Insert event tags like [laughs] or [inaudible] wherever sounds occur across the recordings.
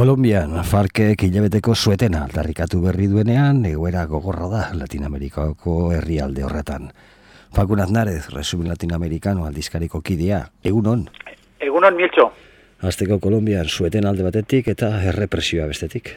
Kolombian, Farkek hilabeteko suetena aldarrikatu berri duenean, egoera gogorra da Latinamerikako herrialde horretan. Fakun Aznarez, Resumin Latinamerikano aldizkariko kidea, egunon? Egunon, Miltxo. Azteko Kolombian, sueten alde batetik eta errepresioa bestetik.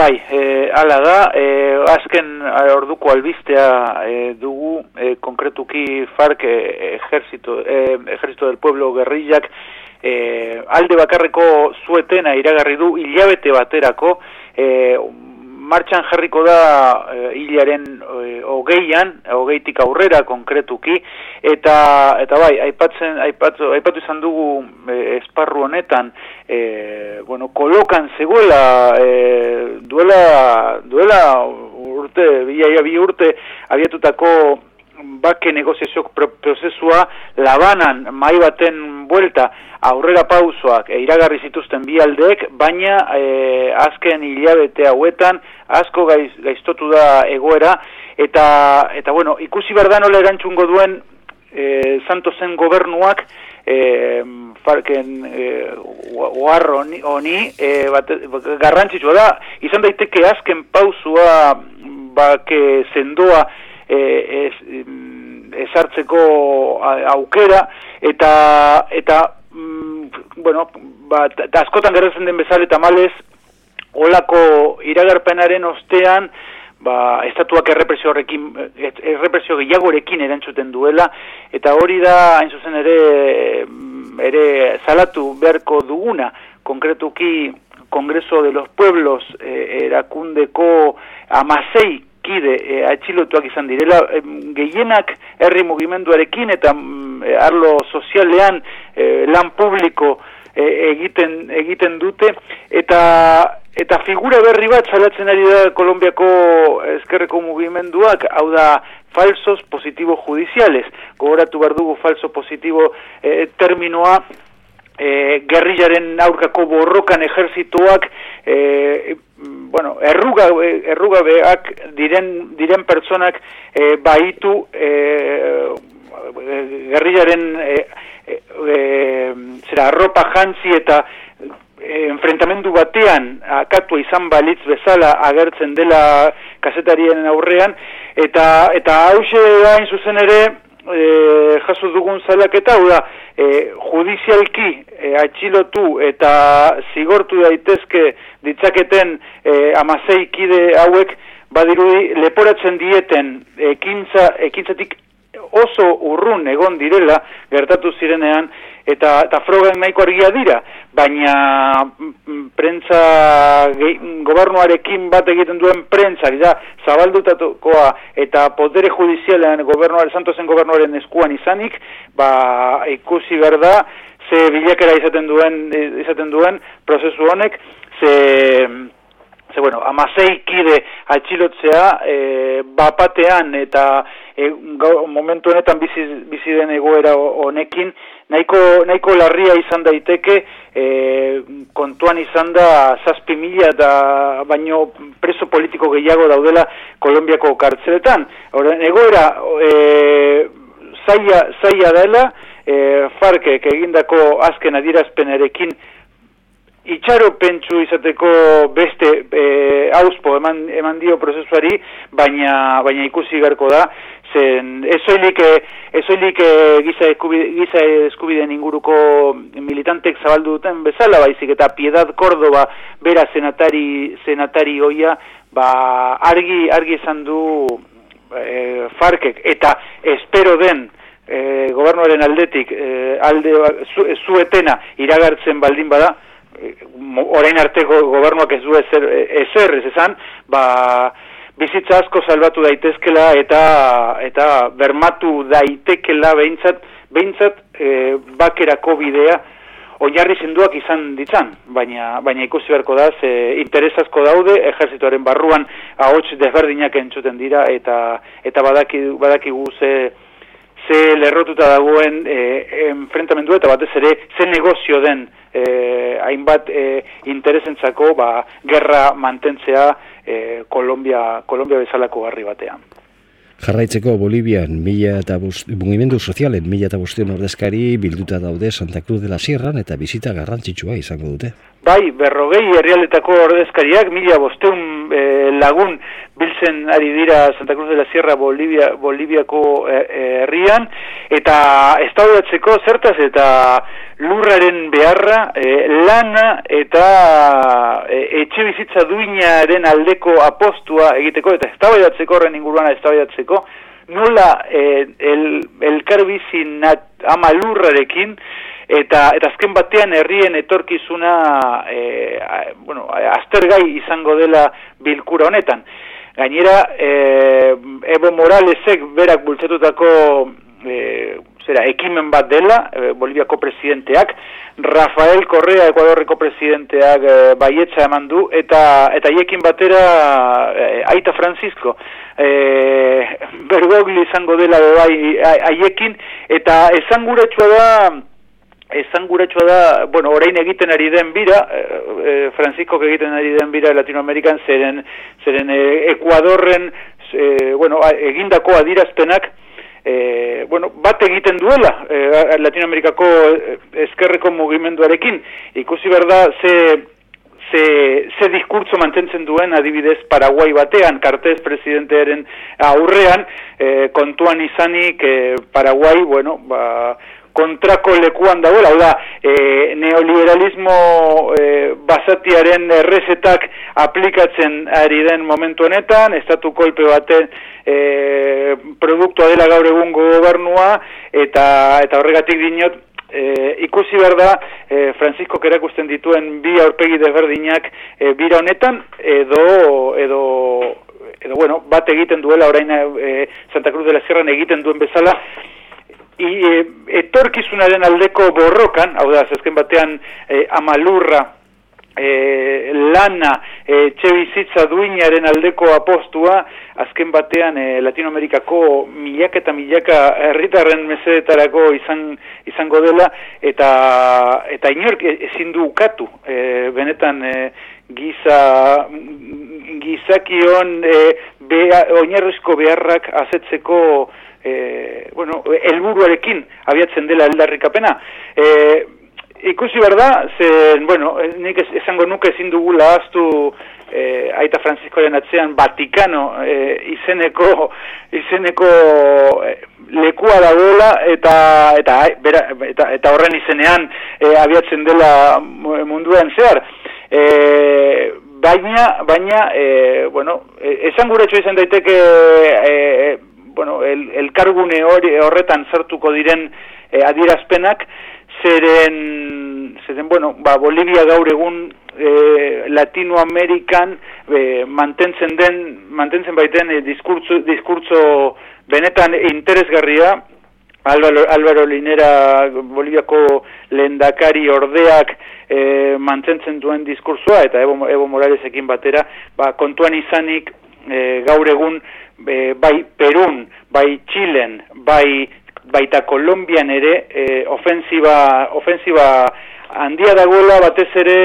Bai, e, ala da, e, azken orduko albistea e, dugu, e, konkretuki Fark e, ejército, e, ejército del pueblo guerrillak, e, alde bakarreko zuetena iragarri du hilabete baterako. E, martxan jarriko da e, hilaren e, hogeian, hogeitik aurrera konkretuki, eta, eta bai, aipatzen, aipatu, aipatu izan dugu e, esparru honetan, e, bueno, kolokan zegoela, e, duela, duela urte, bi urte, abiatutako bake negoziazio prozesua labanan mai baten buelta aurrera pausoak e, iragarri zituzten bi aldeek, baina e, azken hilabete hauetan asko gaiz, gaiztotu da egoera. Eta, eta bueno, ikusi berda nola erantzungo duen e, Santosen gobernuak e, farken e, honi e, garrantzitsua da. Izan daiteke azken pausua bake sendoa e, ez, ezartzeko aukera eta eta mm, bueno ba, askotan gertzen den bezala eta malez olako iragarpenaren ostean ba, estatuak errepresio horrekin errepresio gehiagorekin erantzuten duela eta hori da hain zuzen ere ere salatu beharko duguna. Konkretuki Kongreso de los Pueblos eh, erakundeko amasei kide e, atxilotuak izan direla e, gehienak herri mugimenduarekin eta mm, e, arlo sozialean e, lan publiko e, egiten egiten dute. Eta eta figura berri bat salatzen ari da Kolombiako eskerreko mugimenduak hau da falsos positibo judiciales. Gogoratu bar dugu falso positibo e, terminoa e, gerrillaren aurkako borrokan ejerzituak e, bueno, erruga, erruga beak diren, diren pertsonak e, baitu e, gerrillaren e, e, zera arropa jantzi eta enfrentamendu batean akatu izan balitz bezala agertzen dela kasetarien aurrean eta eta hause da zuzen ere e, jaso dugun zalaketa, hau da, e, judizialki e, atxilotu eta zigortu daitezke ditzaketen e, amasei kide hauek, badirudi leporatzen dieten ekintza, ekintzatik oso urrun egon direla gertatu zirenean eta eta frogen nahiko argia dira baina mm, prentza gobernuarekin bat egiten duen prentza da zabaldutatukoa eta potere judizialean gobernuare santosen gobernuaren eskuan izanik ba ikusi berda ze bilakera izaten duen izaten duen prozesu honek ze ze bueno, amasei kide atxilotzea e, bapatean eta e, momentu honetan bizi, bizi den egoera honekin nahiko, nahiko larria izan daiteke e, kontuan izan da zazpi mila da baino preso politiko gehiago daudela Kolombiako kartzeletan. Horren, egoera e, zaila, zaila dela e, Farkek egindako azken adierazpenarekin itxaro pentsu izateko beste e, auspo eman, eman dio prozesuari, baina, baina ikusi garko da, zen ezoilik, ezoilik giza, eskubide, giza eskubideen inguruko militantek zabaldu duten bezala, baizik eta Piedad Córdoba bera senatari, senatari oia, ba, argi, argi esan du e, Farkek, eta espero den, e, gobernuaren aldetik, e, alde, zu, zuetena iragartzen baldin bada, orain arteko gobernuak ez du ezer, ezer ez esan, ba, bizitza asko salbatu daitezkela eta eta bermatu daitekela behintzat, behintzat e, bakerako bidea oinarri zenduak izan ditzan, baina, baina ikusi beharko da, ze interes asko daude, ejerzituaren barruan ahots desberdinak entzuten dira, eta eta badaki, badaki gu ze, ze lerrotuta dagoen e, enfrentamendu eta batez ere ze negozio den e, hainbat e, interesentzako ba, gerra mantentzea e, Kolombia, Kolombia bezalako garri batean. Jarraitzeko Bolivian mila eta mugimendu sozialen mila eta bostion ordezkari bilduta daude Santa Cruz de la Sierran eta bizita garrantzitsua izango dute. Bai, berrogei herrialetako ordezkariak mila bosteun eh, lagun biltzen ari dira Santa Cruz de la Sierra Bolivia, Boliviako eh, herrian. Eta estaudatzeko zertaz eta lurraren beharra lana eta etxe bizitza duinaren aldeko apostua egiteko eta estaudatzeko horren inguruan estaudatzeko nola eh, el, elkarbizin ama lurrarekin eta eta azken batean herrien etorkizuna eh, bueno, aztergai izango dela bilkura honetan. Gainera, eh, Evo Moralesek berak bultzatutako eh, zera, ekimen bat dela, eh, Boliviako presidenteak, Rafael Correa Ecuadorreko presidenteak e, baietza eman du, eta eta hiekin batera e, Aita Francisco e, [laughs] bergogli izango dela bai haiekin, eta esan da esan da, bueno, orain egiten ari den bira, e, Francisco egiten ari den bira Latinoamerikan, zeren, zeren e, Ecuadorren, e, bueno, egindako adirazpenak, e, bueno, bat egiten duela e, Latinoamerikako eskerreko mugimenduarekin. Ikusi berda ze, ze, ze diskurtso mantentzen duen adibidez Paraguay batean, kartez presidentearen aurrean, e, kontuan izanik e, Paraguay, bueno, ba, kontrako lekuan dagoela, hau da, e, neoliberalismo e, basatiaren errezetak aplikatzen ari den momentu honetan, estatu kolpe baten e, produktua dela gaur egungo gobernua, eta, eta horregatik dinot, e, ikusi behar da, e, Francisco kerakusten dituen bi aurpegi desberdinak e, bira honetan, edo, edo, edo, bueno, bat egiten duela orain e, Santa Cruz de la Sierra egiten duen bezala, e, etorkizunaren aldeko borrokan, hau da, zazken batean e, amalurra, e, lana, e, txebizitza duinaren aldeko apostua, azken batean e, Latinoamerikako milaka eta milaka herritarren mesedetarako izan, izango dela, eta, eta inork ezin du ukatu, e, benetan e, giza, gizakion e, bea, oinarrizko beharrak azetzeko e, bueno, elburuarekin abiatzen dela eldarrikapena. E, ikusi berda, ze, bueno, nik esango nuke ezin dugula aztu e, Aita Franciscoren atzean Vatikano e, izeneko izeneko e, lekua dagoela eta eta, bera, eta eta horren izenean e, abiatzen dela munduan zehar. E, baina baina e, bueno, esan gure izan daiteke e, bueno, el, el kargune hori horretan sartuko diren e, adierazpenak, zeren, zeren, bueno, ba, Bolivia gaur egun e, Latinoamerikan e, mantentzen den, mantentzen baiten e, diskurtzo, diskurtzo benetan interesgarria, Álvaro, Álvaro Linera Boliviako lehendakari ordeak e, mantentzen duen diskursoa eta Evo, Evo Moralesekin batera ba, kontuan izanik e, gaur egun e, bai Perun, bai Txilen, bai baita Kolombian ere e, ofensiba, ofensiba handia dagoela batez ere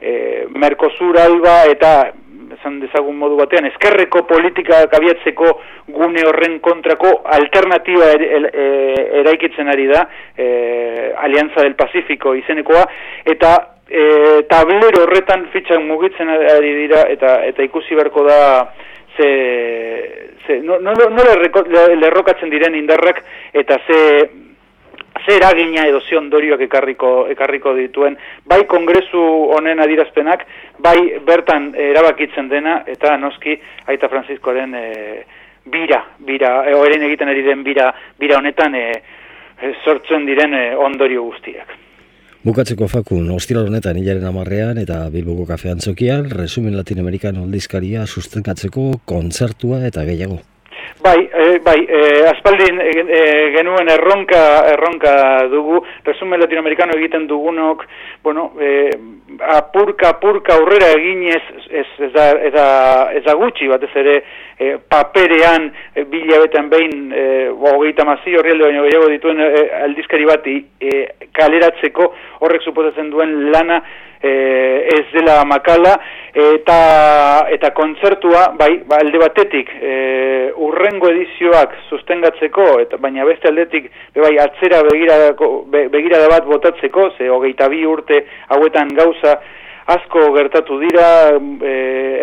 e, Mercosur alba eta esan dezagun modu batean eskerreko politika kabiatzeko gune horren kontrako alternatiba er, e, eraikitzen ari da e, Alianza del Pacífico izenekoa eta e, tablero horretan fitxan mugitzen ari dira eta eta ikusi beharko da ze, ze no, no, no le, lerrokatzen diren indarrak eta ze ze eragina edo ze ondorioak ekarriko, ekarriko dituen bai kongresu honen adirazpenak bai bertan erabakitzen dena eta noski aita Franciscoren e, bira, bira e, egiten ari den bira, bira honetan e, sortzen diren e, ondorio guztiak. Bukatzeko fakun, ostira honetan hilaren amarrean eta Bilboko kafean zokian, resumen latinoamerikan oldizkaria sustenkatzeko kontzertua eta gehiago. Bai, e, bai, e, aspaldin e, genuen erronka, erronka dugu, resumen latinoamerikano egiten dugunok, bueno, e, apurka apurka aurrera eginez ez, ez, da, ez, da, ez da gutxi batez ere e, paperean e, bilabetan behin e, hogeita mazi horri baino gehiago dituen e, aldizkari bat e, kaleratzeko horrek suposatzen duen lana e, ez dela makala eta eta kontzertua bai, ba, alde batetik e, urrengo edizioak sustengatzeko eta baina beste aldetik bai atzera begirada bat botatzeko ze hogeita bi urte hauetan gauza asko gertatu dira, e,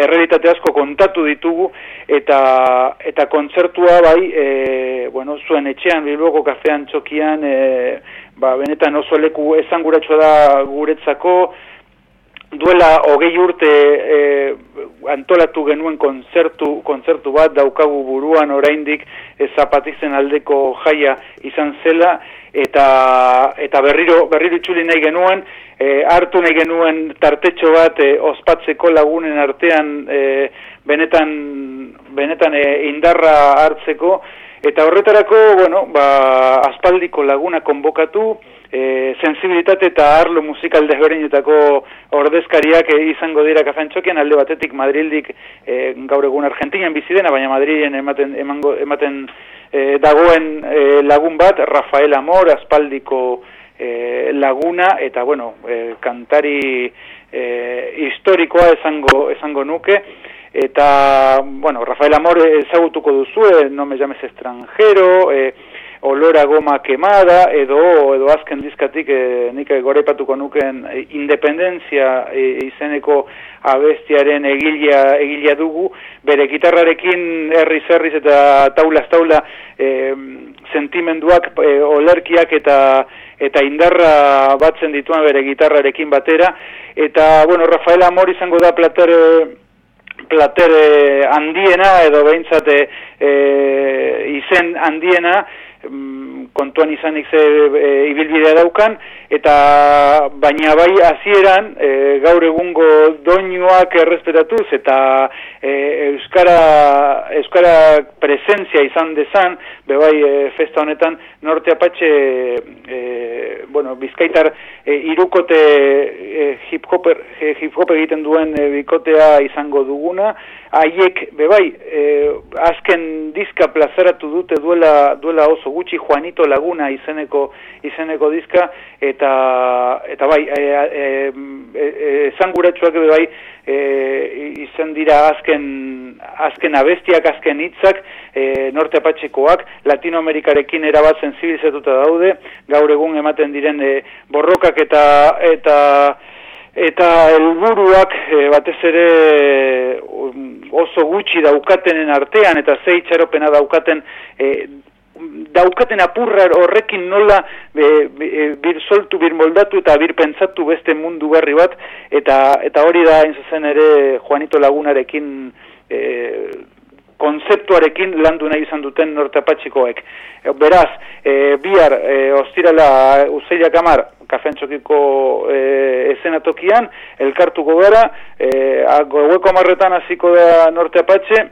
errealitate asko kontatu ditugu, eta, eta kontzertua bai, e, bueno, zuen etxean, bilboko kafean txokian, e, ba, benetan oso leku esanguratxo da guretzako, duela hogei urte e, antolatu genuen kontzertu, kontzertu bat daukagu buruan oraindik e, zapatizen aldeko jaia izan zela, eta, eta berriro, berriro itxuli nahi genuen, e, hartu nahi genuen tartetxo bat e, ospatzeko lagunen artean e, benetan, benetan e, indarra hartzeko eta horretarako bueno, ba, aspaldiko laguna konbokatu e, sensibilitate eta arlo musikal desberdinetako ordezkariak e, izango dira kafantxokian alde batetik Madrildik e, gaur egun Argentinian bizidena, baina Madrilen ematen, emango, ematen e, dagoen e, lagun bat, Rafael Amor, aspaldiko e, laguna eta bueno, e, kantari e, historikoa esango, esango nuke. Eta bueno, Rafael Amor ezagutuko duzu, no me llames extranjero, e, olora goma quemada edo edo azken dizkatik e, nik gorepatuko nuken independentzia e, izeneko abestiaren egilea egilea dugu. Bere gitarrarekin herri zerriz eta taula taula e, sentimenduak e, olerkiak eta eta indarra batzen dituen bere gitarrarekin batera. Eta bueno Rafael Amor izango da plater plater handiena edo beintzate e, izen handiena kontuan izanik ze e, ibilbidea daukan eta baina bai hasieran e, gaur egungo doinuak errespetatuz eta e, euskara euskara presentzia izan dezan bebai e, festa honetan norte apatxe e, bueno, bizkaitar e, irukote e, hip, -hopper, e, hip hop egiten duen e, bikotea izango duguna. Haiek bebai e, azken diska plazaratu dute duela, duela oso gutxi Juanito Laguna izeneko izeneko diska eta eta bai e, e, e, e, bai e, izen dira azken azken abestiak azken hitzak e, norte apatxekoak Latinoamerikarekin erabat sensibilizatuta daude gaur egun ematen diren e, borrokak eta eta eta helburuak e, batez ere oso gutxi daukatenen artean eta zei txaropena daukaten e, daukaten apurra horrekin nola e, bir soltu, bir moldatu eta bir pentsatu beste mundu berri bat eta eta hori da zuzen ere Juanito Lagunarekin e, konzeptuarekin landu nahi izan duten nortapatxikoek. E, beraz, e, bihar e, ostirala uzeilak amar kafentxokiko e, esenatokian, elkartuko gara, e, goeko amarretan hasiko da norteapatxe,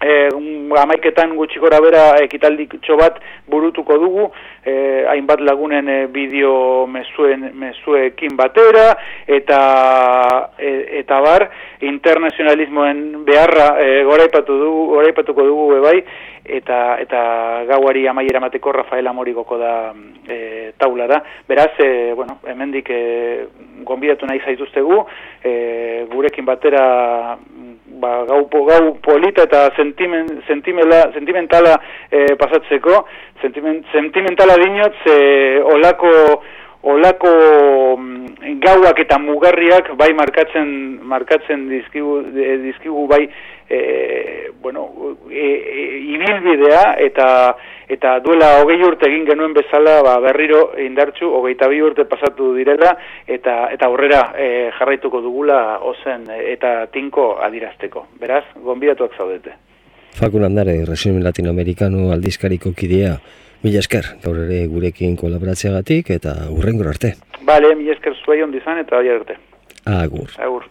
e, amaiketan gutxi bera ekitaldik bat burutuko dugu, e, hainbat lagunen e, bideo mezuen, mezuekin batera, eta, e, eta bar, internazionalismoen beharra e, goraipatu dugu, goraipatuko dugu bebai, eta eta gauari amaiera mateko Rafael Amorigoko da e, taula da. Beraz, e, bueno, hemendik e, gonbidatu nahi zaituztegu, e, gurekin batera ba, gau, gau polita eta sentimen, sentimela, sentimentala e, pasatzeko, sentimen, sentimentala dinot, ze olako, olako mm, gauak eta mugarriak bai markatzen markatzen dizkigu, dizkigu bai e, bueno, e, e, ibilbidea eta eta duela hogei urte egin genuen bezala ba, berriro indartxu hogeita bi urte pasatu direla eta eta aurrera e, jarraituko dugula ozen eta tinko adirazteko. Beraz, gonbidatuak zaudete. Fakun handare, resumen latinoamerikano aldizkariko kidea, mila esker, gaur ere gurekin kolaboratzeagatik eta urrengor arte. Bale, mila esker zuei ondizan eta arte. Agur. Agur.